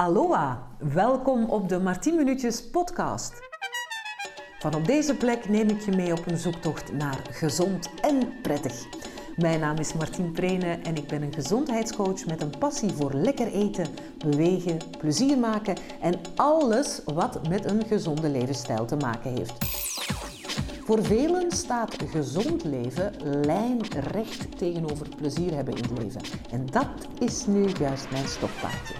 Aloha, welkom op de Martien Minuutjes podcast. Van op deze plek neem ik je mee op een zoektocht naar gezond en prettig. Mijn naam is Martien Prene en ik ben een gezondheidscoach met een passie voor lekker eten, bewegen, plezier maken en alles wat met een gezonde levensstijl te maken heeft. Voor velen staat gezond leven lijnrecht tegenover plezier hebben in het leven. En dat is nu juist mijn stokpaardje.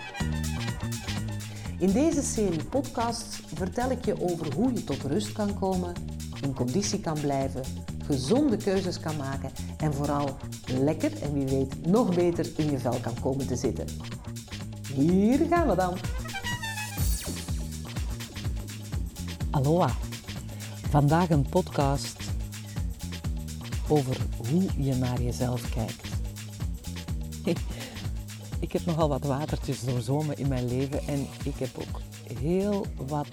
In deze serie podcasts vertel ik je over hoe je tot rust kan komen, in conditie kan blijven, gezonde keuzes kan maken en vooral lekker en wie weet nog beter in je vel kan komen te zitten. Hier gaan we dan. Aloha. Vandaag een podcast over hoe je naar jezelf kijkt. Ik heb nogal wat watertjes doorzomen in mijn leven en ik heb ook heel wat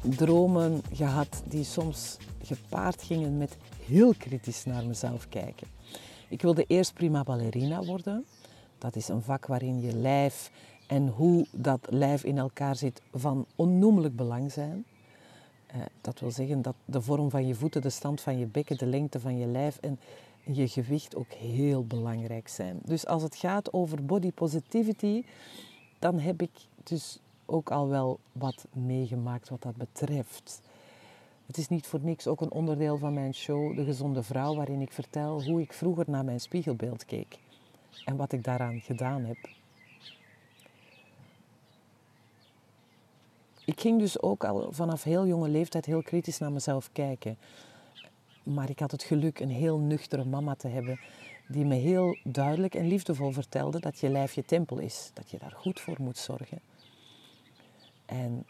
dromen gehad die soms gepaard gingen met heel kritisch naar mezelf kijken. Ik wilde eerst prima ballerina worden. Dat is een vak waarin je lijf en hoe dat lijf in elkaar zit van onnoemelijk belang zijn. Eh, dat wil zeggen dat de vorm van je voeten, de stand van je bekken, de lengte van je lijf en je gewicht ook heel belangrijk zijn. Dus als het gaat over body positivity, dan heb ik dus ook al wel wat meegemaakt wat dat betreft. Het is niet voor niks ook een onderdeel van mijn show De Gezonde Vrouw, waarin ik vertel hoe ik vroeger naar mijn spiegelbeeld keek en wat ik daaraan gedaan heb. Ik ging dus ook al vanaf heel jonge leeftijd heel kritisch naar mezelf kijken. Maar ik had het geluk een heel nuchtere mama te hebben die me heel duidelijk en liefdevol vertelde dat je lijf je tempel is. Dat je daar goed voor moet zorgen. En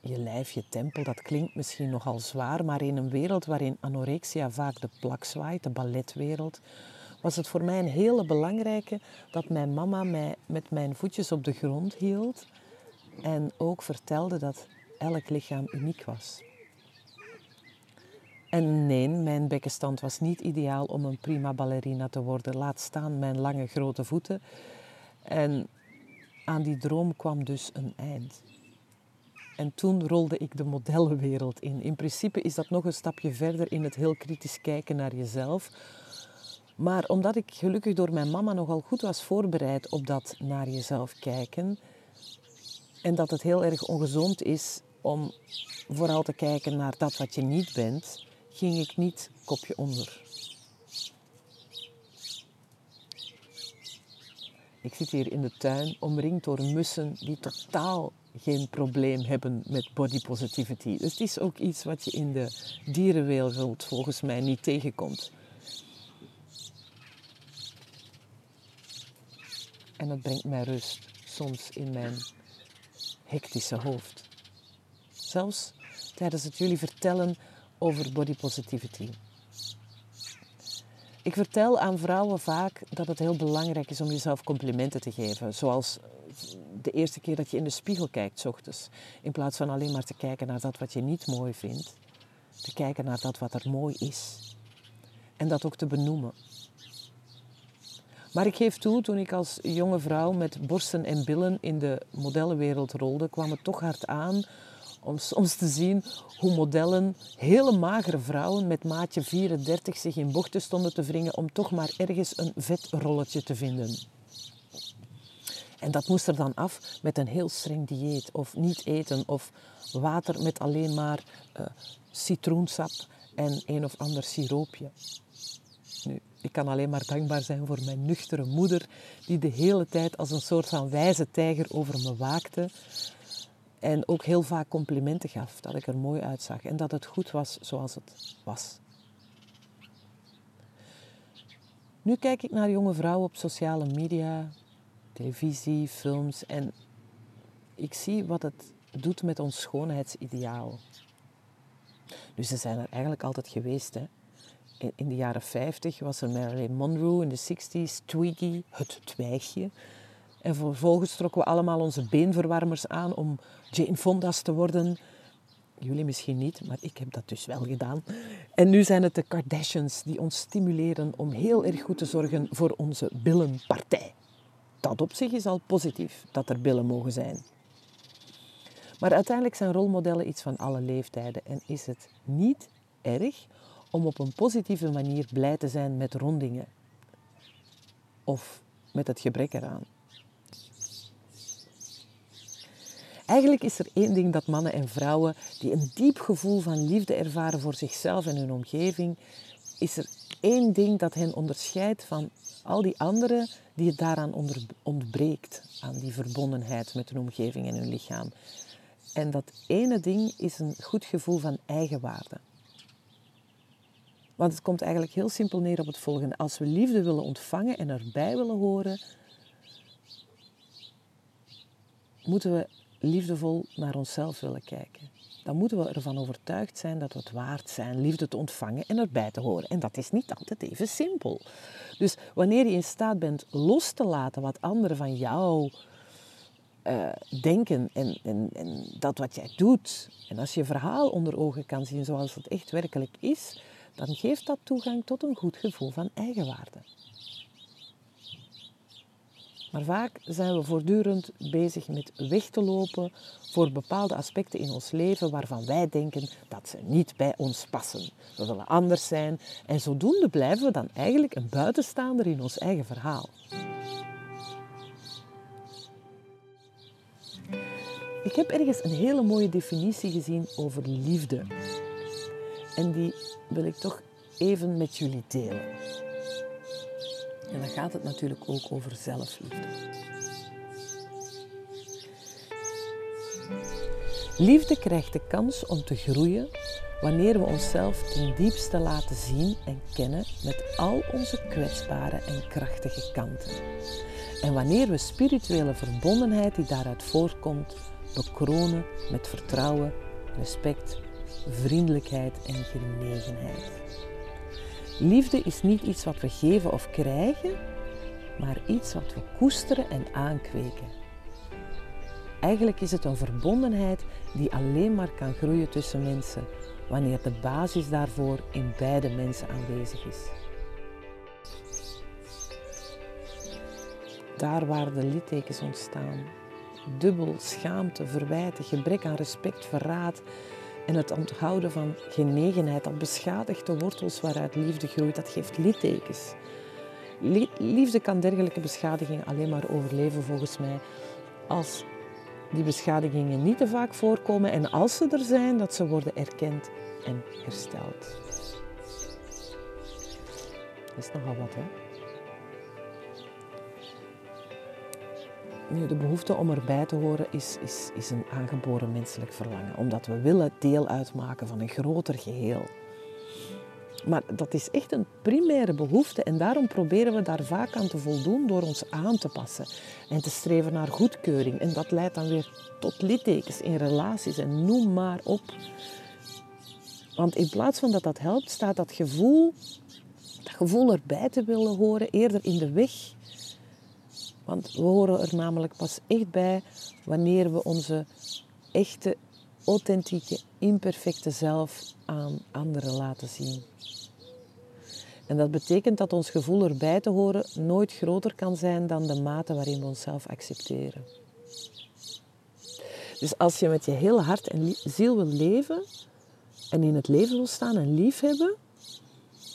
je lijf, je tempel, dat klinkt misschien nogal zwaar, maar in een wereld waarin anorexia vaak de plak zwaait, de balletwereld, was het voor mij een hele belangrijke dat mijn mama mij met mijn voetjes op de grond hield en ook vertelde dat elk lichaam uniek was. En nee, mijn bekkenstand was niet ideaal om een prima ballerina te worden, laat staan mijn lange grote voeten. En aan die droom kwam dus een eind. En toen rolde ik de modellenwereld in. In principe is dat nog een stapje verder in het heel kritisch kijken naar jezelf. Maar omdat ik gelukkig door mijn mama nogal goed was voorbereid op dat naar jezelf kijken, en dat het heel erg ongezond is om vooral te kijken naar dat wat je niet bent, ging ik niet kopje onder. Ik zit hier in de tuin omringd door mussen die totaal geen probleem hebben met body positivity. Dus het is ook iets wat je in de dierenwereld volgens mij niet tegenkomt. En dat brengt mij rust soms in mijn hectische hoofd. Zelfs tijdens het jullie vertellen over body positivity. Ik vertel aan vrouwen vaak dat het heel belangrijk is om jezelf complimenten te geven. Zoals de eerste keer dat je in de spiegel kijkt, s ochtends. In plaats van alleen maar te kijken naar dat wat je niet mooi vindt. Te kijken naar dat wat er mooi is. En dat ook te benoemen. Maar ik geef toe, toen ik als jonge vrouw met borsten en billen in de modellenwereld rolde, kwam het toch hard aan om soms te zien hoe modellen, hele magere vrouwen met maatje 34 zich in bochten stonden te wringen om toch maar ergens een vetrolletje te vinden. En dat moest er dan af met een heel streng dieet of niet eten of water met alleen maar uh, citroensap en een of ander siroopje. Nu, ik kan alleen maar dankbaar zijn voor mijn nuchtere moeder, die de hele tijd als een soort van wijze tijger over me waakte. En ook heel vaak complimenten gaf, dat ik er mooi uitzag en dat het goed was zoals het was. Nu kijk ik naar jonge vrouwen op sociale media, televisie, films en ik zie wat het doet met ons schoonheidsideaal. Nu, ze zijn er eigenlijk altijd geweest. Hè? In de jaren 50 was er Marilyn Monroe, in de 60s Twiggy, het twijgje. En vervolgens trokken we allemaal onze beenverwarmers aan om Jane Fonda's te worden. Jullie misschien niet, maar ik heb dat dus wel gedaan. En nu zijn het de Kardashians die ons stimuleren om heel erg goed te zorgen voor onze billenpartij. dat op zich is al positief, dat er billen mogen zijn. Maar uiteindelijk zijn rolmodellen iets van alle leeftijden en is het niet erg om op een positieve manier blij te zijn met rondingen of met het gebrek eraan. Eigenlijk is er één ding dat mannen en vrouwen die een diep gevoel van liefde ervaren voor zichzelf en hun omgeving, is er één ding dat hen onderscheidt van al die anderen die het daaraan ontbreekt, aan die verbondenheid met hun omgeving en hun lichaam. En dat ene ding is een goed gevoel van eigenwaarde. Want het komt eigenlijk heel simpel neer op het volgende. Als we liefde willen ontvangen en erbij willen horen, moeten we liefdevol naar onszelf willen kijken. Dan moeten we ervan overtuigd zijn dat we het waard zijn liefde te ontvangen en erbij te horen. En dat is niet altijd even simpel. Dus wanneer je in staat bent los te laten wat anderen van jou uh, denken en, en, en dat wat jij doet, en als je verhaal onder ogen kan zien zoals het echt werkelijk is, dan geeft dat toegang tot een goed gevoel van eigenwaarde. Maar vaak zijn we voortdurend bezig met weg te lopen voor bepaalde aspecten in ons leven waarvan wij denken dat ze niet bij ons passen. We willen anders zijn en zodoende blijven we dan eigenlijk een buitenstaander in ons eigen verhaal. Ik heb ergens een hele mooie definitie gezien over liefde. En die wil ik toch even met jullie delen. En dan gaat het natuurlijk ook over zelfliefde. Liefde krijgt de kans om te groeien wanneer we onszelf ten diepste laten zien en kennen met al onze kwetsbare en krachtige kanten. En wanneer we spirituele verbondenheid die daaruit voortkomt bekronen met vertrouwen, respect, vriendelijkheid en genegenheid. Liefde is niet iets wat we geven of krijgen, maar iets wat we koesteren en aankweken. Eigenlijk is het een verbondenheid die alleen maar kan groeien tussen mensen wanneer de basis daarvoor in beide mensen aanwezig is. Daar waar de littekens ontstaan, dubbel schaamte, verwijten, gebrek aan respect, verraad en het onthouden van genegenheid, dat beschadigt de wortels waaruit liefde groeit, dat geeft littekens. Liefde kan dergelijke beschadigingen alleen maar overleven volgens mij als die beschadigingen niet te vaak voorkomen en als ze er zijn, dat ze worden erkend en hersteld. Dat is nogal wat, hè? Nu, de behoefte om erbij te horen is, is, is een aangeboren menselijk verlangen, omdat we willen deel uitmaken van een groter geheel. Maar dat is echt een primaire behoefte en daarom proberen we daar vaak aan te voldoen door ons aan te passen en te streven naar goedkeuring. En dat leidt dan weer tot littekens in relaties en noem maar op. Want in plaats van dat dat helpt, staat dat gevoel, dat gevoel erbij te willen horen eerder in de weg want we horen er namelijk pas echt bij wanneer we onze echte, authentieke, imperfecte zelf aan anderen laten zien. En dat betekent dat ons gevoel erbij te horen nooit groter kan zijn dan de mate waarin we onszelf accepteren. Dus als je met je hele hart en ziel wil leven en in het leven wil staan en lief hebben,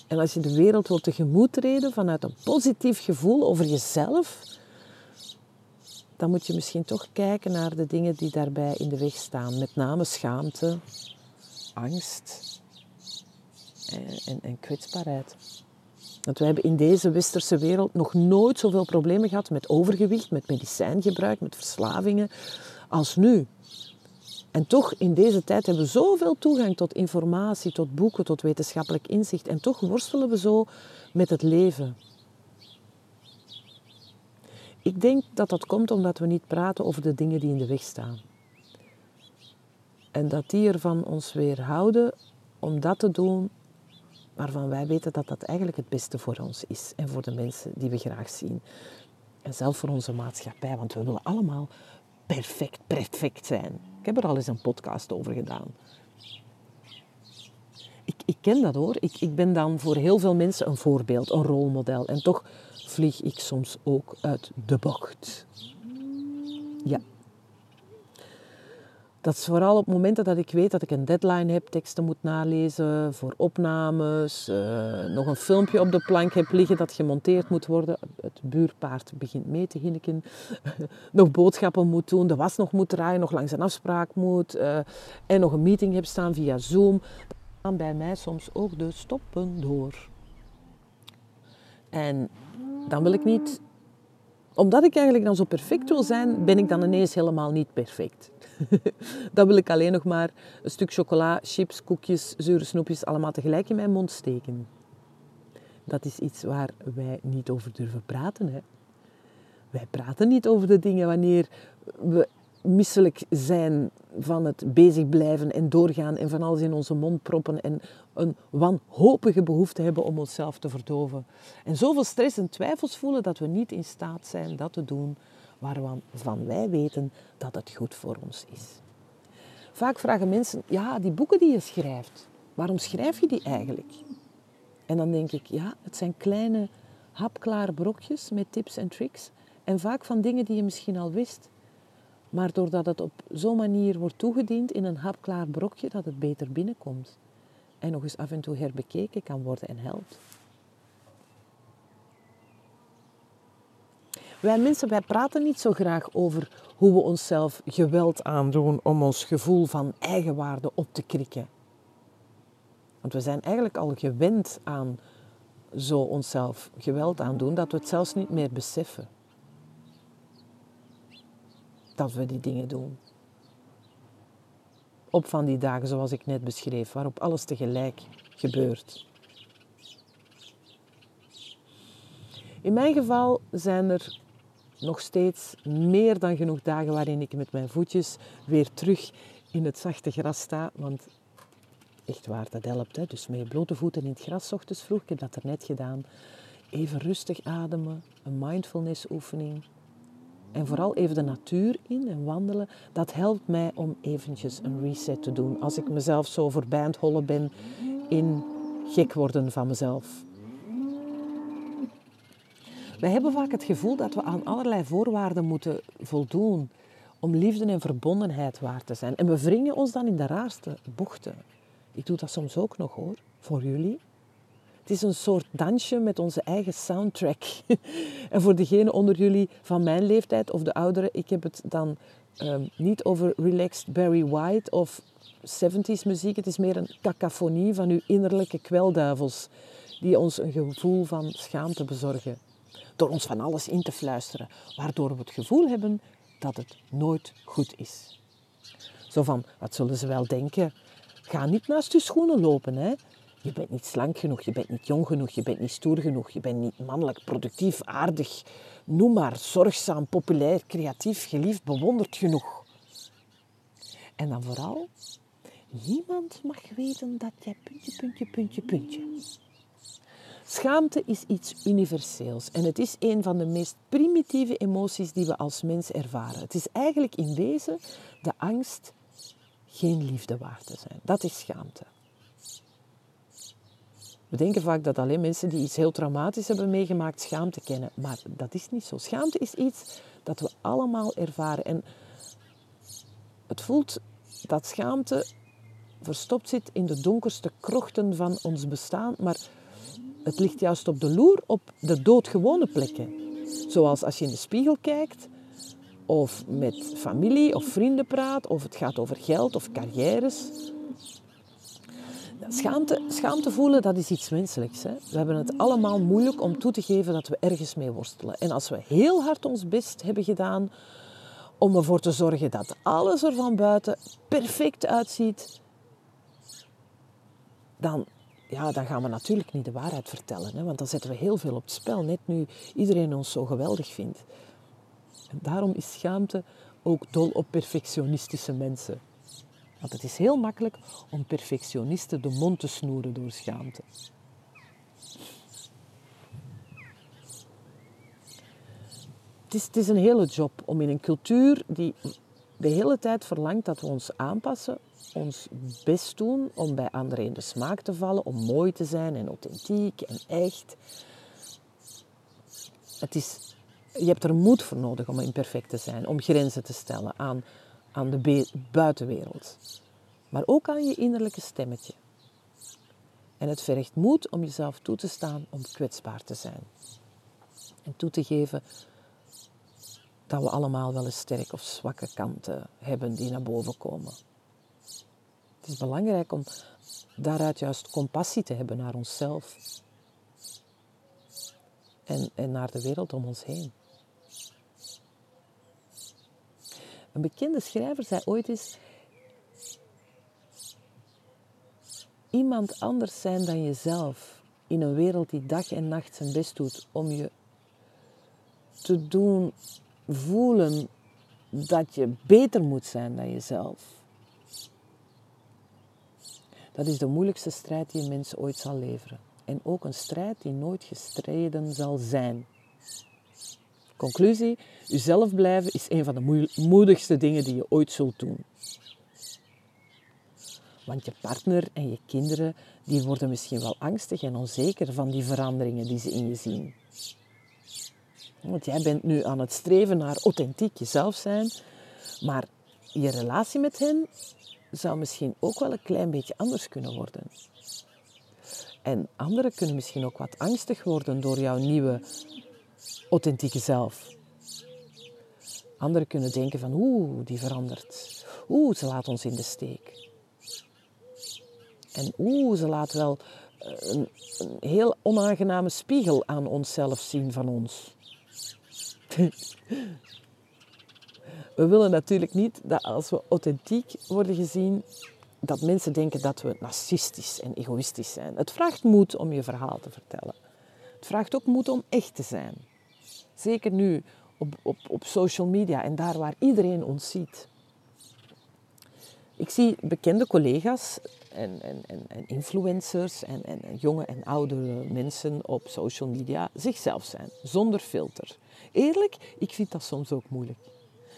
en als je de wereld wil tegemoet treden vanuit een positief gevoel over jezelf, dan moet je misschien toch kijken naar de dingen die daarbij in de weg staan. Met name schaamte, angst en, en, kwetsbaarheid. Want wij hebben in deze westerse wereld nog nooit zoveel problemen gehad met overgewicht, met medicijngebruik, met verslavingen als nu. En toch, in deze tijd hebben we zoveel toegang tot informatie, tot boeken, tot wetenschappelijk inzicht. En toch worstelen we zo met het leven. Ik denk dat dat komt omdat we niet praten over de dingen die in de weg staan. En dat die ervan ons weerhouden om dat te doen waarvan wij weten dat dat eigenlijk het beste voor ons is en voor de mensen die we graag zien. En zelf voor onze maatschappij, want we willen allemaal perfect, perfect zijn. Ik heb er al eens een podcast over gedaan. Ik, ik ken dat hoor. Ik, ik ben dan voor heel veel mensen een voorbeeld, een rolmodel. En toch vlieg ik soms ook uit de bocht. Ja. Dat is vooral op momenten dat ik weet dat ik een deadline heb, teksten moet nalezen voor opnames, uh, nog een filmpje op de plank heb liggen dat gemonteerd moet worden. Het buurpaard begint mee te hinniken. nog boodschappen moet doen, de was nog moet draaien, nog langs een afspraak moet uh, en nog een meeting heb staan via Zoom. Dan bij mij soms ook de stoppen door. En dan wil ik niet, omdat ik eigenlijk dan zo perfect wil zijn, ben ik dan ineens helemaal niet perfect. dan wil ik alleen nog maar een stuk chocola, chips, koekjes, zure snoepjes allemaal tegelijk in mijn mond steken. Dat is iets waar wij niet over durven praten. Hè. Wij praten niet over de dingen wanneer we misselijk zijn van het bezig blijven en doorgaan en van alles in onze mond proppen en een wanhopige behoefte hebben om onszelf te verdoven. En zoveel stress en twijfels voelen dat we niet in staat zijn dat te doen waarvan wij weten dat het goed voor ons is. Vaak vragen mensen, ja, die boeken die je schrijft, waarom schrijf je die eigenlijk? En dan denk ik, ja, het zijn kleine hapklare brokjes met tips en tricks en vaak van dingen die je misschien al wist. Maar doordat het op zo'n manier wordt toegediend in een hapklaar brokje, dat het beter binnenkomt. En nog eens af en toe herbekeken kan worden en helpt. Wij mensen, wij praten niet zo graag over hoe we onszelf geweld aandoen om ons gevoel van eigenwaarde op te krikken. Want we zijn eigenlijk al gewend aan zo onszelf geweld aandoen dat we het zelfs niet meer beseffen dat we die dingen doen. Op van die dagen zoals ik net beschreef, waarop alles tegelijk gebeurt. In mijn geval zijn er nog steeds meer dan genoeg dagen waarin ik met mijn voetjes weer terug in het zachte gras sta. Want echt waar, dat helpt. Hè? Dus met blote voeten in het gras, ochtends vroeg. Ik heb dat er net gedaan. Even rustig ademen, een mindfulness oefening. En vooral even de natuur in en wandelen, dat helpt mij om eventjes een reset te doen. Als ik mezelf zo voorbij hollen ben in gek worden van mezelf. Wij hebben vaak het gevoel dat we aan allerlei voorwaarden moeten voldoen om liefde en verbondenheid waar te zijn. En we wringen ons dan in de raarste bochten. Ik doe dat soms ook nog hoor, voor jullie. Het is een soort dansje met onze eigen soundtrack. en voor degenen onder jullie van mijn leeftijd of de ouderen, ik heb het dan um, niet over relaxed Barry White of 70s muziek. Het is meer een cacophonie van uw innerlijke kwelduivels die ons een gevoel van schaamte bezorgen. Door ons van alles in te fluisteren, waardoor we het gevoel hebben dat het nooit goed is. Zo van, wat zullen ze wel denken? Ga niet naast je schoenen lopen, hè? Je bent niet slank genoeg, je bent niet jong genoeg, je bent niet stoer genoeg, je bent niet mannelijk, productief, aardig, noem maar, zorgzaam, populair, creatief, geliefd, bewonderd genoeg. En dan vooral, niemand mag weten dat jij puntje, puntje, puntje, puntje. Schaamte is iets universeels en het is een van de meest primitieve emoties die we als mens ervaren. Het is eigenlijk in wezen de angst geen liefde waard te zijn. Dat is schaamte. We denken vaak dat alleen mensen die iets heel traumatisch hebben meegemaakt schaamte kennen. Maar dat is niet zo. Schaamte is iets dat we allemaal ervaren. En het voelt dat schaamte verstopt zit in de donkerste krochten van ons bestaan. Maar het ligt juist op de loer op de doodgewone plekken. Zoals als je in de spiegel kijkt, of met familie of vrienden praat, of het gaat over geld of carrières Schaamte, schaamte voelen, dat is iets menselijks. Hè? We hebben het allemaal moeilijk om toe te geven dat we ergens mee worstelen. En als we heel hard ons best hebben gedaan om ervoor te zorgen dat alles er van buiten perfect uitziet, dan, ja, dan gaan we natuurlijk niet de waarheid vertellen. Hè? Want dan zetten we heel veel op het spel, net nu iedereen ons zo geweldig vindt. En daarom is schaamte ook dol op perfectionistische mensen. Want het is heel makkelijk om perfectionisten de mond te snoeren door schaamte. Het is, is, een hele job om in een cultuur die de hele tijd verlangt dat we ons aanpassen, ons best doen om bij anderen in de smaak te vallen, om mooi te zijn en authentiek en echt. Het is, je hebt er moed voor nodig om imperfect te zijn, om grenzen te stellen aan, aan de buitenwereld. Maar ook aan je innerlijke stemmetje. En het vergt moed om jezelf toe te staan om kwetsbaar te zijn. En toe te geven dat we allemaal wel eens sterke of zwakke kanten hebben die naar boven komen. Het is belangrijk om daaruit juist compassie te hebben naar onszelf en, en naar de wereld om ons heen. Een bekende schrijver zei ooit eens: Iemand anders zijn dan jezelf in een wereld die dag en nacht zijn best doet om je te doen voelen dat je beter moet zijn dan jezelf. Dat is de moeilijkste strijd die een mens ooit zal leveren. En ook een strijd die nooit gestreden zal zijn. Conclusie, jezelf blijven is een van de moedigste dingen die je ooit zult doen. Want je partner en je kinderen die worden misschien wel angstig en onzeker van die veranderingen die ze in je zien. Want jij bent nu aan het streven naar authentiek jezelf zijn, maar je relatie met hen zou misschien ook wel een klein beetje anders kunnen worden. En anderen kunnen misschien ook wat angstig worden door jouw nieuwe authentieke zelf. Anderen kunnen denken van oeh, die verandert. Oeh, ze laat ons in de steek. En oeh, ze laat wel eh, een, een heel onaangename spiegel aan onszelf zien van ons. We willen natuurlijk niet dat als we authentiek worden gezien, dat mensen denken dat we narcistisch en egoïstisch zijn. Het vraagt moed om je verhaal te vertellen. Het vraagt ook moed om echt te zijn. Zeker nu op, op, op social media en daar waar iedereen ons ziet. Ik zie bekende collega's en, en, en, en influencers en, en, jonge en oudere mensen op social media zichzelf zijn, zonder filter. Eerlijk, ik vind dat soms ook moeilijk.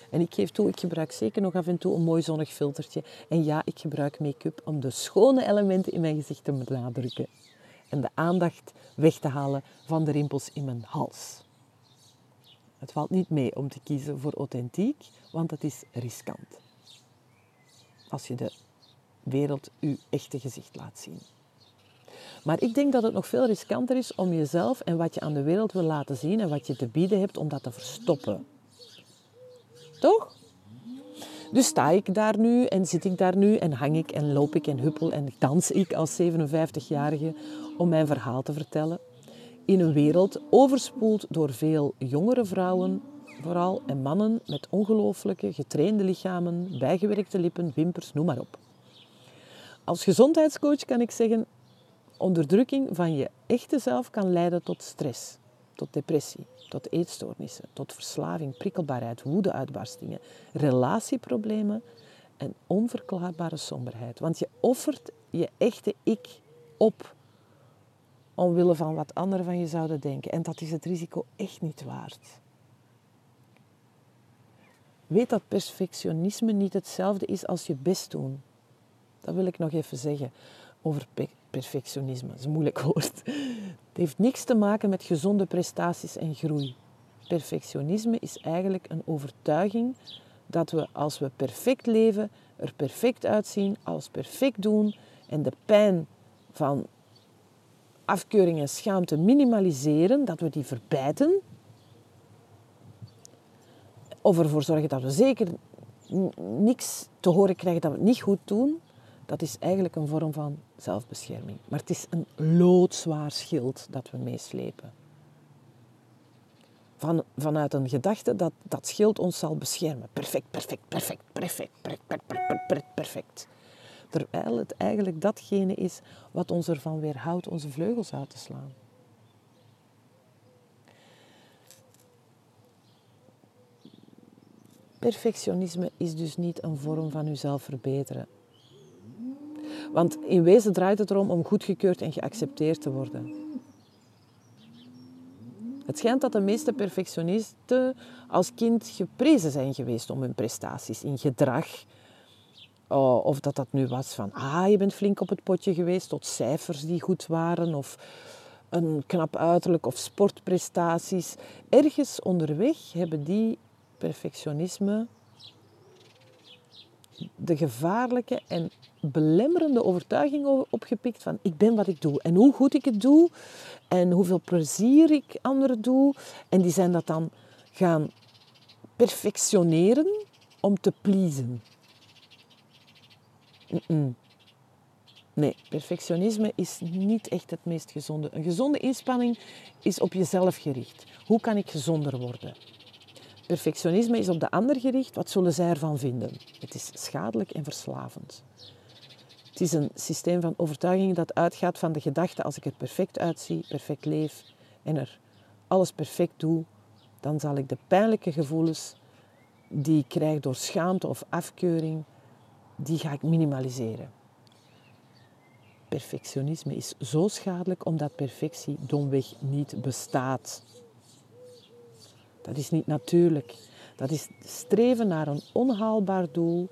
En ik geef toe, ik gebruik zeker nog af en toe een mooi zonnig filtertje. En ja, ik gebruik make-up om de schone elementen in mijn gezicht te benadrukken. En de aandacht weg te halen van de rimpels in mijn hals. Het valt niet mee om te kiezen voor authentiek, want het is riskant. Als je de wereld uw echte gezicht laat zien. Maar ik denk dat het nog veel riskanter is om jezelf en wat je aan de wereld wil laten zien en wat je te bieden hebt, om dat te verstoppen. Toch? Dus sta ik daar nu en zit ik daar nu en hang ik en loop ik en huppel en dans ik als 57-jarige om mijn verhaal te vertellen. In een wereld overspoeld door veel jongere vrouwen, vooral en mannen met ongelooflijke getrainde lichamen, bijgewerkte lippen, wimpers, noem maar op. Als gezondheidscoach kan ik zeggen, onderdrukking van je echte zelf kan leiden tot stress, tot depressie, tot eetstoornissen, tot verslaving, prikkelbaarheid, woedeuitbarstingen, relatieproblemen en onverklaarbare somberheid. Want je offert je echte ik op omwille van wat anderen van je zouden denken. En dat is het risico echt niet waard. Weet dat perfectionisme niet hetzelfde is als je best doen. Dat wil ik nog even zeggen over perfectionisme. Dat is een moeilijk woord. Het heeft niks te maken met gezonde prestaties en groei. Perfectionisme is eigenlijk een overtuiging dat we als we perfect leven, er perfect uitzien, alles perfect doen en de pijn van afkeuring en schaamte minimaliseren, dat we die verbijten. Of ervoor zorgen dat we zeker niks te horen krijgen dat we het niet goed doen dat is eigenlijk een vorm van zelfbescherming. Maar het is een loodzwaar schild dat we meeslepen. Van, vanuit een gedachte dat dat schild ons zal beschermen. Perfect, perfect, perfect, perfect, perfect, perfect, perfect. Terwijl het eigenlijk datgene is wat ons ervan weerhoudt onze vleugels uit te slaan. Perfectionisme is dus niet een vorm van uzelf verbeteren. Want in wezen draait het erom om goedgekeurd en geaccepteerd te worden. Het schijnt dat de meeste perfectionisten als kind geprezen zijn geweest om hun prestaties in gedrag. Oh, of dat dat nu was van, ah, je bent flink op het potje geweest, tot cijfers die goed waren. Of een knap uiterlijk of sportprestaties. Ergens onderweg hebben die perfectionisme de gevaarlijke en belemmerende overtuiging opgepikt van ik ben wat ik doe en hoe goed ik het doe en hoeveel plezier ik anderen doe. En die zijn dat dan gaan perfectioneren om te pleasen. Nee, perfectionisme is niet echt het meest gezonde. Een gezonde inspanning is op jezelf gericht. Hoe kan ik gezonder worden? Perfectionisme is op de ander gericht. Wat zullen zij ervan vinden? Het is schadelijk en verslavend. Het is een systeem van overtuigingen dat uitgaat van de gedachte als ik er perfect uitzie, perfect leef en er alles perfect doe, dan zal ik de pijnlijke gevoelens die ik krijg door schaamte of afkeuring, die ga ik minimaliseren. Perfectionisme is zo schadelijk omdat perfectie domweg niet bestaat. Dat is niet natuurlijk. Dat is streven naar een onhaalbaar doel.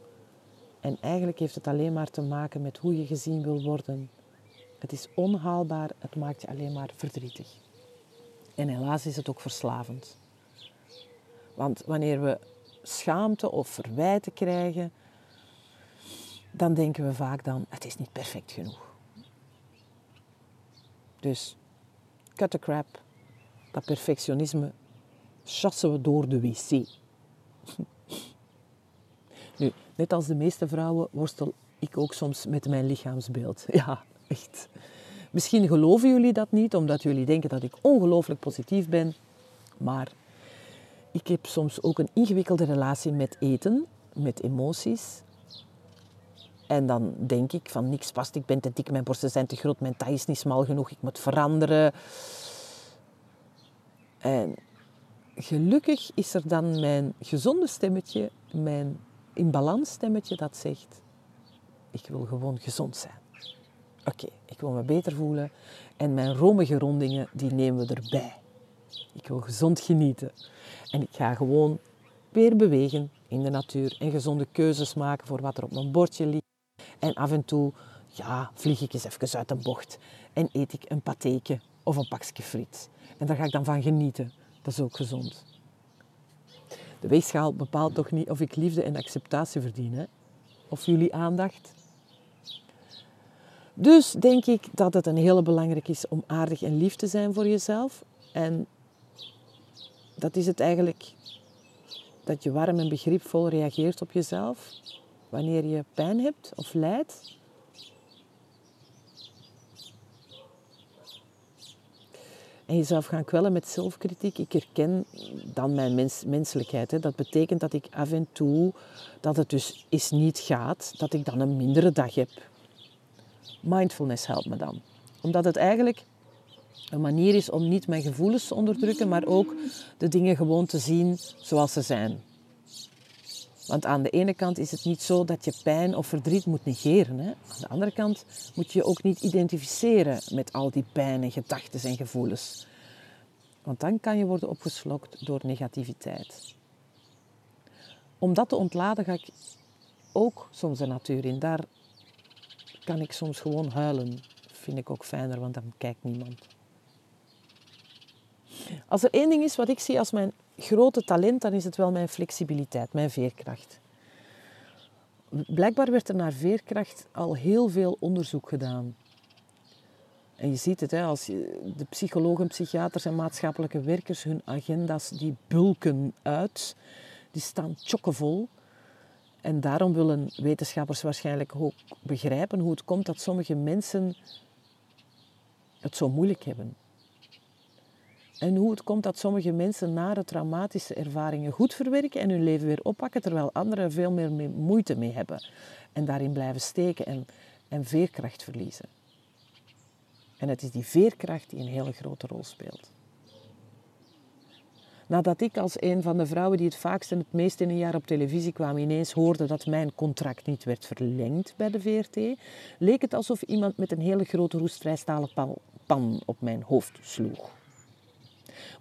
En eigenlijk heeft het alleen maar te maken met hoe je gezien wil worden. Het is onhaalbaar, het maakt je alleen maar verdrietig. En helaas is het ook verslavend. Want wanneer we schaamte of verwijten krijgen, dan denken we vaak dan, het is niet perfect genoeg. Dus, cut the crap. Dat perfectionisme chassen we door de wc. Nu, net als de meeste vrouwen worstel ik ook soms met mijn lichaamsbeeld. Ja, echt. Misschien geloven jullie dat niet, omdat jullie denken dat ik ongelooflijk positief ben. Maar ik heb soms ook een ingewikkelde relatie met eten, met emoties. En dan denk ik van niks past, ik ben te dik, mijn borsten zijn te groot, mijn taille is niet smal genoeg, ik moet veranderen. En gelukkig is er dan mijn gezonde stemmetje, mijn in balans stemmetje dat zegt, ik wil gewoon gezond zijn. Oké, ik wil me beter voelen en mijn romige rondingen, die nemen we erbij. Ik wil gezond genieten. En ik ga gewoon weer bewegen in de natuur en gezonde keuzes maken voor wat er op mijn bordje ligt. En af en toe, ja, vlieg ik eens even uit een bocht en eet ik een patheetje of een pakje friet. En daar ga ik dan van genieten. Dat is ook gezond. De weegschaal bepaalt toch niet of ik liefde en acceptatie verdien, hè? of jullie aandacht. Dus denk ik dat het een hele belangrijk is om aardig en lief te zijn voor jezelf. En dat is het eigenlijk dat je warm en begripvol reageert op jezelf wanneer je pijn hebt of lijdt. En jezelf gaan kwellen met zelfkritiek. Ik herken dan mijn mens, menselijkheid. Hè. Dat betekent dat ik af en toe, dat het dus is niet gaat, dat ik dan een mindere dag heb. Mindfulness helpt me dan. Omdat het eigenlijk een manier is om niet mijn gevoelens te onderdrukken, maar ook de dingen gewoon te zien zoals ze zijn. Want aan de ene kant is het niet zo dat je pijn of verdriet moet negeren. Hè? Aan de andere kant moet je je ook niet identificeren met al die pijn en gedachten en gevoelens. Want dan kan je worden opgeslokt door negativiteit. Om dat te ontladen ga ik ook soms de natuur in. Daar kan ik soms gewoon huilen. Vind ik ook fijner, want dan kijkt niemand. Als er één ding is wat ik zie als mijn grote talent, dan is het wel mijn flexibiliteit, mijn veerkracht. Blijkbaar werd er naar veerkracht al heel veel onderzoek gedaan. En je ziet het, hè, als de psychologen, psychiaters en maatschappelijke werkers, hun agenda's die bulken uit, die staan chockevol. En daarom willen wetenschappers waarschijnlijk ook begrijpen hoe het komt dat sommige mensen het zo moeilijk hebben. En hoe het komt dat sommige mensen nare traumatische ervaringen goed verwerken en hun leven weer oppakken, terwijl anderen veel meer moeite mee hebben. En daarin blijven steken en, en veerkracht verliezen. En het is die veerkracht die een hele grote rol speelt. Nadat ik als een van de vrouwen die het vaakst en het meest in een jaar op televisie kwam ineens hoorde dat mijn contract niet werd verlengd bij de VRT, leek het alsof iemand met een hele grote roestrijstalen pan op mijn hoofd sloeg.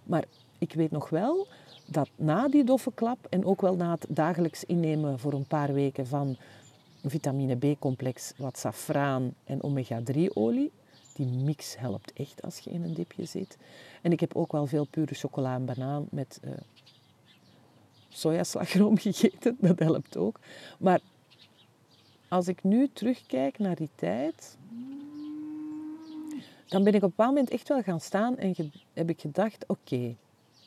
Maar ik weet nog wel dat na die doffe klap en ook wel na het dagelijks innemen voor een paar weken van vitamine B-complex, wat safraan en omega-3-olie, Die mix helpt echt als je in een dipje zit. En ik heb ook wel veel pure chocola en banaan met uh, sojaslagroom gegeten. Dat helpt ook. Maar als ik nu terugkijk naar die tijd, dan ben ik op een bepaald moment echt wel gaan staan en heb ik gedacht, oké,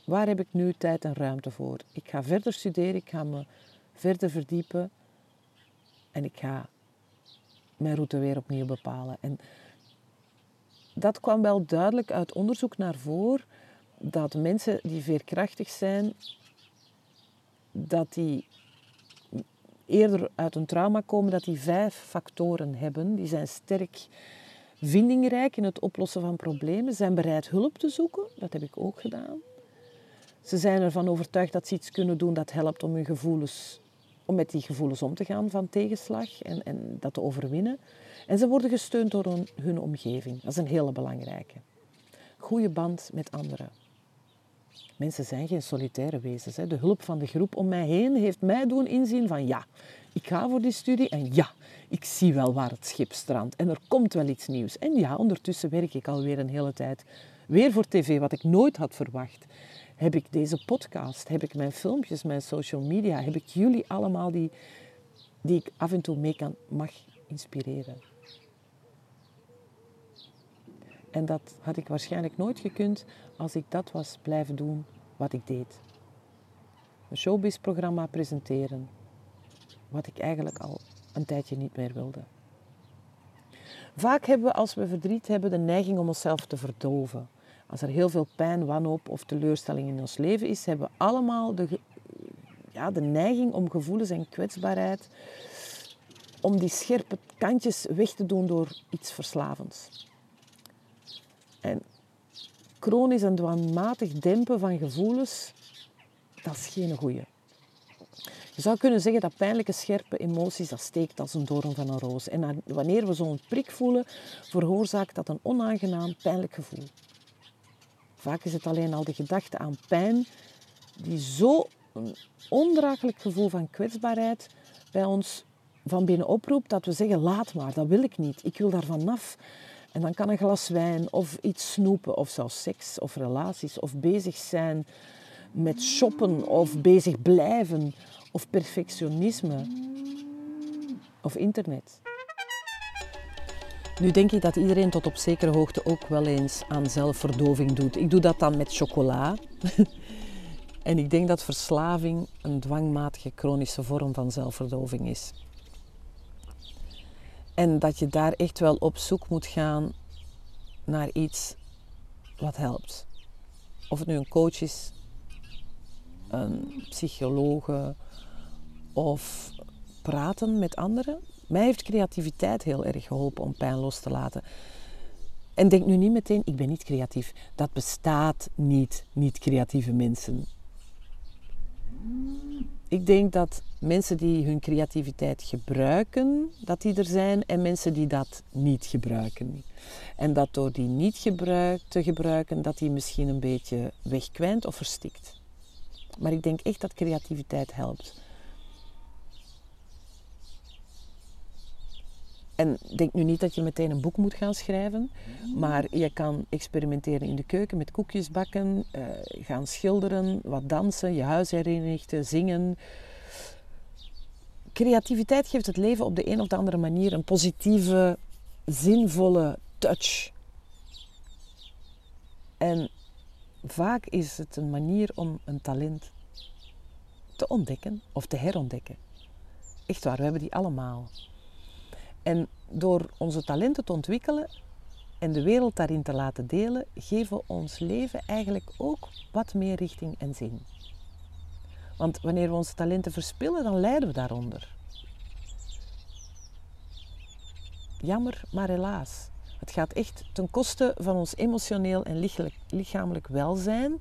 waar heb ik nu tijd en ruimte voor? Ik ga verder studeren, ik ga me verder verdiepen en ik ga mijn route weer opnieuw bepalen. En dat kwam wel duidelijk uit onderzoek naar voren dat mensen die veerkrachtig zijn, dat die eerder uit een trauma komen, dat die vijf factoren hebben. Die zijn sterk vindingrijk in het oplossen van problemen, zijn bereid hulp te zoeken, dat heb ik ook gedaan. Ze zijn ervan overtuigd dat ze iets kunnen doen dat helpt om hun gevoelens, om met die gevoelens om te gaan van tegenslag en, en dat te overwinnen. En ze worden gesteund door hun, omgeving. Dat is een hele belangrijke. Goede band met anderen. Mensen zijn geen solitaire wezens. Hè. De hulp van de groep om mij heen heeft mij doen inzien van ja, ik ga voor die studie en ja, ik zie wel waar het schip strandt en er komt wel iets nieuws. En ja, ondertussen werk ik alweer een hele tijd weer voor tv, wat ik nooit had verwacht. Heb ik deze podcast, heb ik mijn filmpjes, mijn social media, heb ik jullie allemaal die, die ik af en toe mee kan, mag inspireren. En dat had ik waarschijnlijk nooit gekund als ik dat was blijven doen wat ik deed. Een showbiz-programma presenteren, wat ik eigenlijk al een tijdje niet meer wilde. Vaak hebben we als we verdriet hebben de neiging om onszelf te verdoven. Als er heel veel pijn, wanhoop of teleurstelling in ons leven is, hebben we allemaal de, ja, de neiging om gevoelens en kwetsbaarheid, om die scherpe kantjes weg te doen door iets verslavends. En chronisch en dwangmatig dempen van gevoelens, dat is geen goeie. Je zou kunnen zeggen dat pijnlijke, scherpe emoties, dat steekt als een doorn van een roos. En wanneer we zo'n prik voelen, veroorzaakt dat een onaangenaam, pijnlijk gevoel. Vaak is het alleen al de gedachte aan pijn die zo een ondraaglijk gevoel van kwetsbaarheid bij ons van binnen oproept dat we zeggen, laat maar, dat wil ik niet, ik wil daar vanaf. En dan kan een glas wijn of iets snoepen of zelfs seks of relaties of bezig zijn met shoppen of bezig blijven of perfectionisme of internet. Nu denk ik dat iedereen tot op zekere hoogte ook wel eens aan zelfverdoving doet. Ik doe dat dan met chocola. en ik denk dat verslaving een dwangmatige chronische vorm van zelfverdoving is. En dat je daar echt wel op zoek moet gaan naar iets wat helpt. Of het nu een coach is, een psychologe of praten met anderen. Mij heeft creativiteit heel erg geholpen om pijn los te laten. En denk nu niet meteen, ik ben niet creatief. Dat bestaat niet, niet creatieve mensen. Ik denk dat mensen die hun creativiteit gebruiken, dat die er zijn en mensen die dat niet gebruiken. En dat door die niet te gebruiken, dat die misschien een beetje wegkwijnt of verstikt. Maar ik denk echt dat creativiteit helpt. En denk nu niet dat je meteen een boek moet gaan schrijven, maar je kan experimenteren in de keuken met koekjes bakken, uh, gaan schilderen, wat dansen, je huis herinrichten, zingen. Creativiteit geeft het leven op de een of de andere manier een positieve, zinvolle touch. En vaak is het een manier om een talent te ontdekken of te herontdekken. Echt waar, we hebben die allemaal. En door onze talenten te ontwikkelen en de wereld daarin te laten delen, geven we ons leven eigenlijk ook wat meer richting en zin. Want wanneer we onze talenten verspillen, dan lijden we daaronder. Jammer, maar helaas. Het gaat echt ten koste van ons emotioneel en lichamelijk welzijn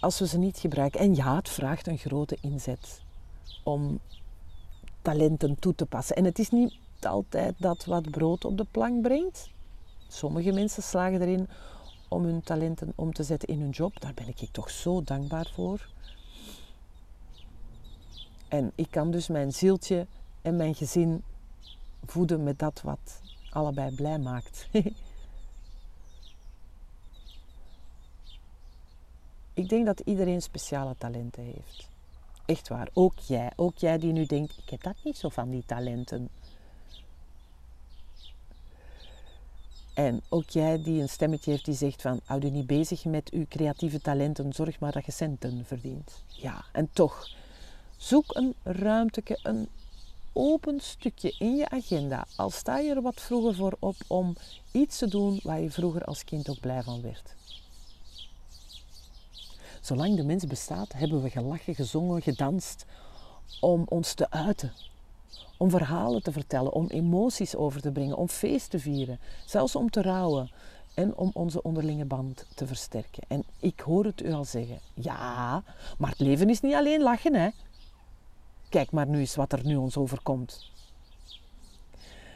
als we ze niet gebruiken. En ja, het vraagt een grote inzet om talenten toe te passen. En het is niet altijd dat wat brood op de plank brengt. Sommige mensen slagen erin om hun talenten om te zetten in hun job. Daar ben ik toch zo dankbaar voor. En ik kan dus mijn zieltje en mijn gezin voeden met dat wat allebei blij maakt. ik denk dat iedereen speciale talenten heeft. Echt waar, ook jij. Ook jij die nu denkt, ik heb dat niet zo van die talenten. En ook jij die een stemmetje heeft die zegt van, hou je niet bezig met uw creatieve talenten, zorg maar dat je centen verdient. Ja, en toch, zoek een ruimteke, een open stukje in je agenda. Al sta je er wat vroeger voor op om iets te doen waar je vroeger als kind ook blij van werd. Zolang de mens bestaat, hebben we gelachen, gezongen, gedanst om ons te uiten. Om verhalen te vertellen, om emoties over te brengen, om feest te vieren, zelfs om te rouwen en om onze onderlinge band te versterken. En ik hoor het u al zeggen, ja, maar het leven is niet alleen lachen, hè. Kijk maar nu eens wat er nu ons overkomt.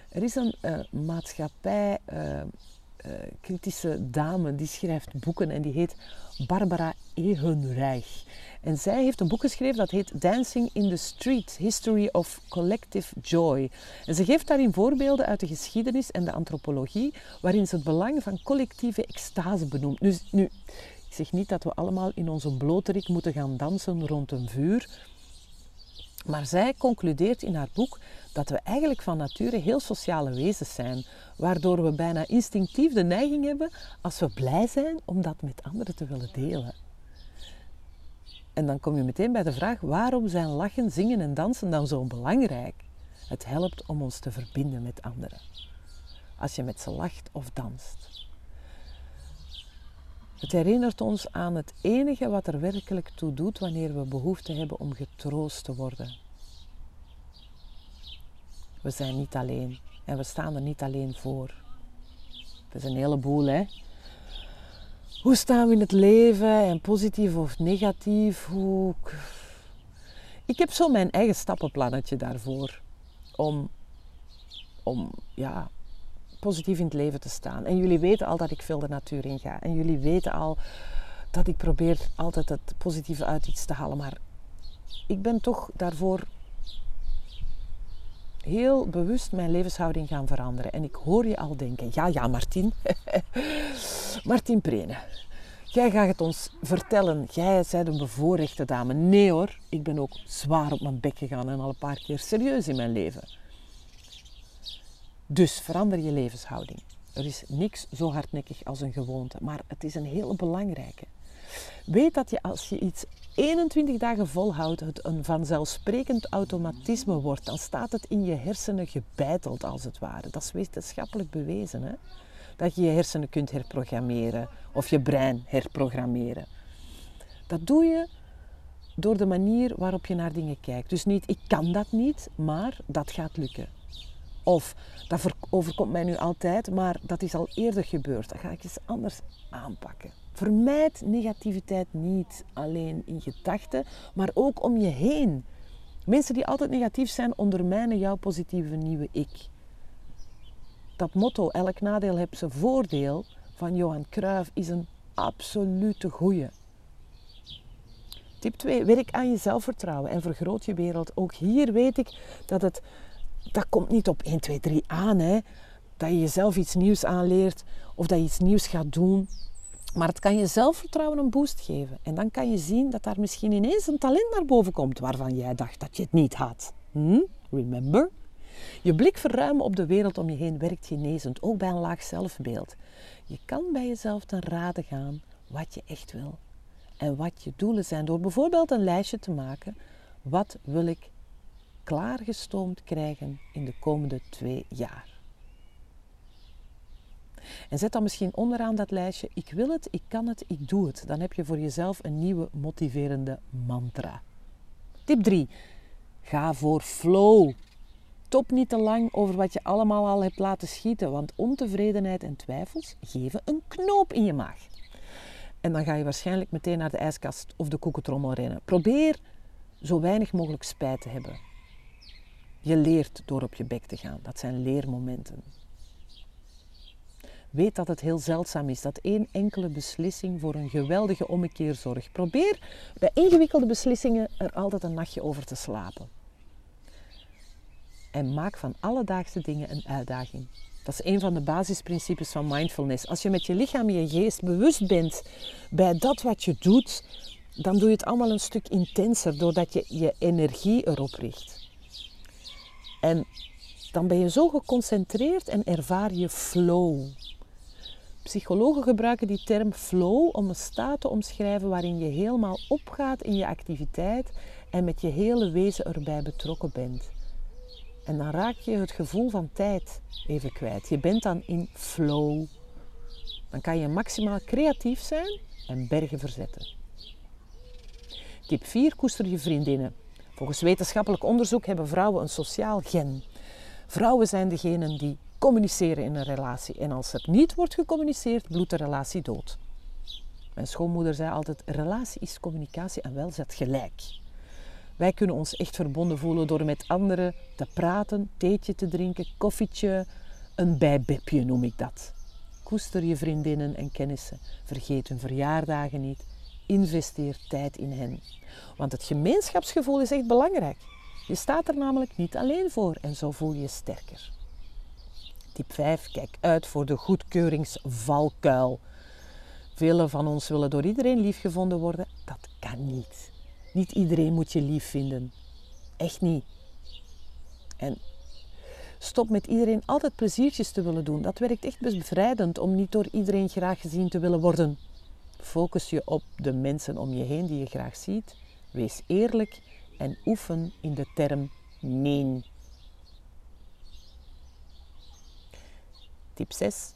Er is een uh, maatschappij, uh, kritische dame, die schrijft boeken en die heet Barbara Ehrenreich. En zij heeft een boek geschreven dat heet Dancing in the Street, History of Collective Joy. En ze geeft daarin voorbeelden uit de geschiedenis en de antropologie, waarin ze het belang van collectieve extase benoemt. Dus, nu, ik zeg niet dat we allemaal in onze bloterik moeten gaan dansen rond een vuur, maar zij concludeert in haar boek dat we eigenlijk van nature heel sociale wezens zijn, waardoor we bijna instinctief de neiging hebben, als we blij zijn, om dat met anderen te willen delen. En dan kom je meteen bij de vraag, waarom zijn lachen, zingen en dansen dan zo belangrijk? Het helpt om ons te verbinden met anderen. Als je met ze lacht of danst. Het herinnert ons aan het enige wat er werkelijk toe doet wanneer we behoefte hebben om getroost te worden. We zijn niet alleen en we staan er niet alleen voor. Het is een heleboel, hè? Hoe staan we in het leven en positief of negatief? Hoe... Ik heb zo mijn eigen stappenplannetje daarvoor om, om ja, positief in het leven te staan. En jullie weten al dat ik veel de natuur in ga. En jullie weten al dat ik probeer altijd het positieve uit iets te halen. Maar ik ben toch daarvoor heel bewust mijn levenshouding gaan veranderen. En ik hoor je al denken, ja, ja, Martin. Martin Prene. Jij gaat het ons vertellen. Jij bent een bevoorrechte dame. Nee hoor, ik ben ook zwaar op mijn bek gegaan en al een paar keer serieus in mijn leven. Dus verander je levenshouding. Er is niks zo hardnekkig als een gewoonte, maar het is een hele belangrijke. Weet dat je als je iets 21 dagen volhoudt, het een vanzelfsprekend automatisme wordt. Dan staat het in je hersenen gebeiteld als het ware. Dat is wetenschappelijk bewezen. Hè? Dat je je hersenen kunt herprogrammeren of je brein herprogrammeren. Dat doe je door de manier waarop je naar dingen kijkt. Dus niet ik kan dat niet, maar dat gaat lukken. Of dat overkomt mij nu altijd, maar dat is al eerder gebeurd. Dat ga ik eens anders aanpakken. Vermijd negativiteit niet alleen in gedachten, maar ook om je heen. Mensen die altijd negatief zijn, ondermijnen jouw positieve nieuwe ik. Dat motto, elk nadeel heeft zijn voordeel, van Johan Cruijff, is een absolute goeie. Tip 2. Werk aan je zelfvertrouwen en vergroot je wereld. Ook hier weet ik dat het, dat komt niet op 1, 2, 3 aan. Hè. Dat je jezelf iets nieuws aanleert of dat je iets nieuws gaat doen. Maar het kan je zelfvertrouwen een boost geven. En dan kan je zien dat daar misschien ineens een talent naar boven komt waarvan jij dacht dat je het niet had. Hm? Remember? Je blik verruimen op de wereld om je heen werkt genezend, ook bij een laag zelfbeeld. Je kan bij jezelf ten rade gaan wat je echt wil en wat je doelen zijn door bijvoorbeeld een lijstje te maken. Wat wil ik klaargestoomd krijgen in de komende twee jaar? En zet dan misschien onderaan dat lijstje: Ik wil het, ik kan het, ik doe het. Dan heb je voor jezelf een nieuwe motiverende mantra. Tip 3. Ga voor flow. Top niet te lang over wat je allemaal al hebt laten schieten, want ontevredenheid en twijfels geven een knoop in je maag. En dan ga je waarschijnlijk meteen naar de ijskast of de koekentrommel rennen. Probeer zo weinig mogelijk spijt te hebben. Je leert door op je bek te gaan. Dat zijn leermomenten. Weet dat het heel zeldzaam is dat één enkele beslissing voor een geweldige ommekeer zorgt. Probeer bij ingewikkelde beslissingen er altijd een nachtje over te slapen. En maak van alledaagse dingen een uitdaging. Dat is een van de basisprincipes van mindfulness. Als je met je lichaam en je geest bewust bent bij dat wat je doet, dan doe je het allemaal een stuk intenser doordat je je energie erop richt. En dan ben je zo geconcentreerd en ervaar je flow. Psychologen gebruiken die term flow om een staat te omschrijven waarin je helemaal opgaat in je activiteit en met je hele wezen erbij betrokken bent. En dan raak je het gevoel van tijd even kwijt. Je bent dan in flow. Dan kan je maximaal creatief zijn en bergen verzetten. Tip 4. Koester je vriendinnen. Volgens wetenschappelijk onderzoek hebben vrouwen een sociaal gen. Vrouwen zijn degenen die communiceren in een relatie. En als er niet wordt gecommuniceerd, bloedt de relatie dood. Mijn schoonmoeder zei altijd: relatie is communicatie en wel zet gelijk. Wij kunnen ons echt verbonden voelen door met anderen te praten, theetje te drinken, koffietje, een bijbepje noem ik dat. Koester je vriendinnen en kennissen. Vergeet hun verjaardagen niet. Investeer tijd in hen. Want het gemeenschapsgevoel is echt belangrijk. Je staat er namelijk niet alleen voor en zo voel je je sterker. Tip 5. Kijk uit voor de goedkeuringsvalkuil. Velen van ons willen door iedereen liefgevonden worden. Dat kan niet. Niet iedereen moet je lief vinden. Echt niet. En stop met iedereen altijd pleziertjes te willen doen. Dat werkt echt bevrijdend om niet door iedereen graag gezien te willen worden. Focus je op de mensen om je heen die je graag ziet. Wees eerlijk en oefen in de term nee. Tip 6.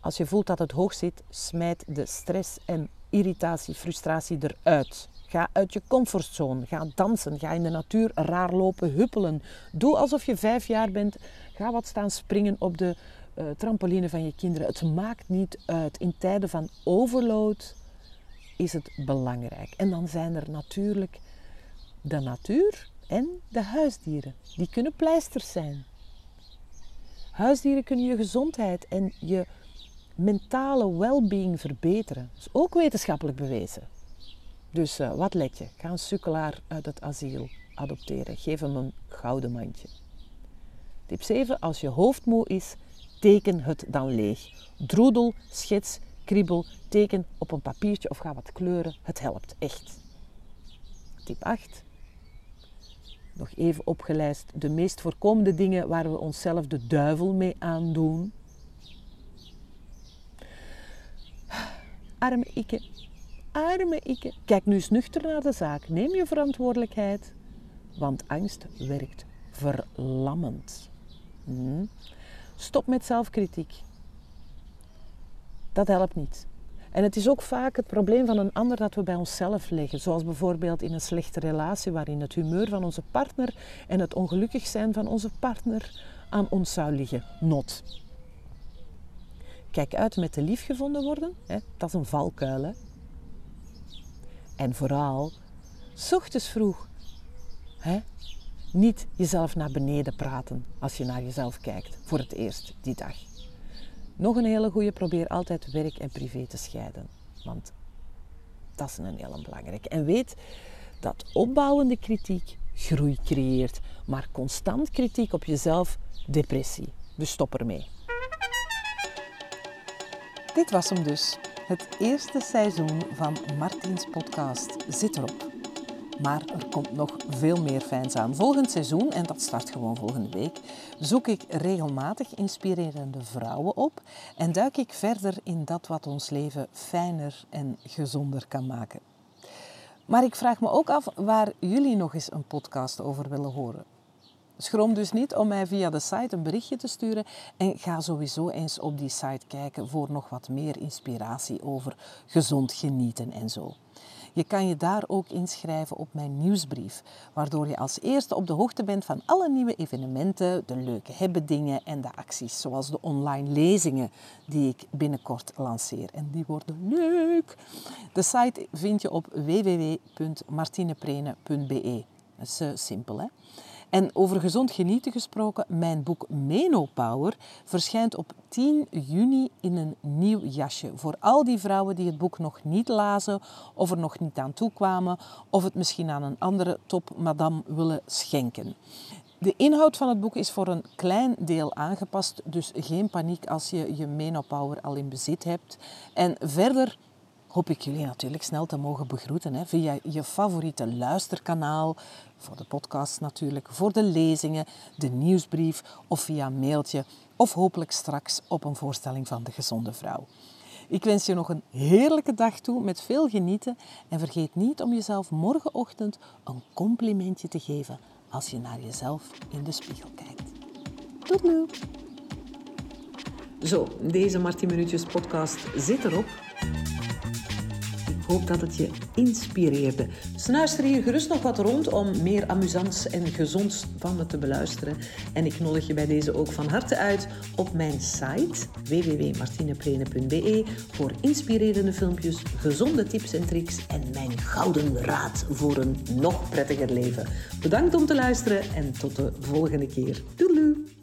Als je voelt dat het hoog zit, smijt de stress en irritatie, frustratie eruit. Ga uit je comfortzone. Ga dansen. Ga in de natuur raar lopen, huppelen. Doe alsof je vijf jaar bent. Ga wat staan springen op de uh, trampoline van je kinderen. Het maakt niet uit. In tijden van overload is het belangrijk. En dan zijn er natuurlijk de natuur en de huisdieren. Die kunnen pleisters zijn. Huisdieren kunnen je gezondheid en je mentale well-being verbeteren. Dat is ook wetenschappelijk bewezen. Dus uh, wat let je? Ga een sukkelaar uit het asiel adopteren. Geef hem een gouden mandje. Tip 7. Als je hoofd moe is, teken het dan leeg. Droedel, schets, kriebel, teken op een papiertje of ga wat kleuren. Het helpt echt. Tip 8. Nog even opgelijst de meest voorkomende dingen waar we onszelf de duivel mee aandoen. Arme ikke, arme ikke. Kijk nu eens nuchter naar de zaak. Neem je verantwoordelijkheid, want angst werkt verlammend. Hm? Stop met zelfkritiek. Dat helpt niet. En het is ook vaak het probleem van een ander dat we bij onszelf leggen. Zoals bijvoorbeeld in een slechte relatie waarin het humeur van onze partner en het ongelukkig zijn van onze partner aan ons zou liggen. Not. Kijk uit met de liefgevonden worden. Hè? Dat is een valkuil. Hè? En vooral, s ochtends vroeg. Hè? Niet jezelf naar beneden praten als je naar jezelf kijkt voor het eerst die dag. Nog een hele goede, probeer altijd werk en privé te scheiden. Want dat is een hele belangrijke. En weet dat opbouwende kritiek groei creëert, maar constant kritiek op jezelf depressie. Dus stop ermee. Dit was hem dus. Het eerste seizoen van Martins podcast zit erop. Maar er komt nog veel meer fijns aan. Volgend seizoen, en dat start gewoon volgende week, zoek ik regelmatig inspirerende vrouwen op en duik ik verder in dat wat ons leven fijner en gezonder kan maken. Maar ik vraag me ook af waar jullie nog eens een podcast over willen horen. Schroom dus niet om mij via de site een berichtje te sturen en ga sowieso eens op die site kijken voor nog wat meer inspiratie over gezond genieten en zo. Je kan je daar ook inschrijven op mijn nieuwsbrief, waardoor je als eerste op de hoogte bent van alle nieuwe evenementen, de leuke hebben dingen en de acties, zoals de online lezingen die ik binnenkort lanceer. En die worden leuk. De site vind je op www.martineprene.be. Dat is uh, simpel, hè? En over gezond genieten gesproken, mijn boek Menopower verschijnt op 10 juni in een nieuw jasje. Voor al die vrouwen die het boek nog niet lazen of er nog niet aan toe kwamen of het misschien aan een andere top madame willen schenken. De inhoud van het boek is voor een klein deel aangepast, dus geen paniek als je je Menopower al in bezit hebt. En verder hoop ik jullie natuurlijk snel te mogen begroeten hè, via je favoriete luisterkanaal, voor de podcast natuurlijk, voor de lezingen, de nieuwsbrief of via mailtje of hopelijk straks op een voorstelling van de gezonde vrouw. Ik wens je nog een heerlijke dag toe met veel genieten en vergeet niet om jezelf morgenochtend een complimentje te geven als je naar jezelf in de spiegel kijkt. Tot nu! Zo, deze Martin Minuutjes podcast zit erop hoop dat het je inspireerde. Snuister hier gerust nog wat rond om meer amusants en gezonds van me te beluisteren. En ik nodig je bij deze ook van harte uit op mijn site www.martineprene.be voor inspirerende filmpjes, gezonde tips en tricks en mijn gouden raad voor een nog prettiger leven. Bedankt om te luisteren en tot de volgende keer. Doei!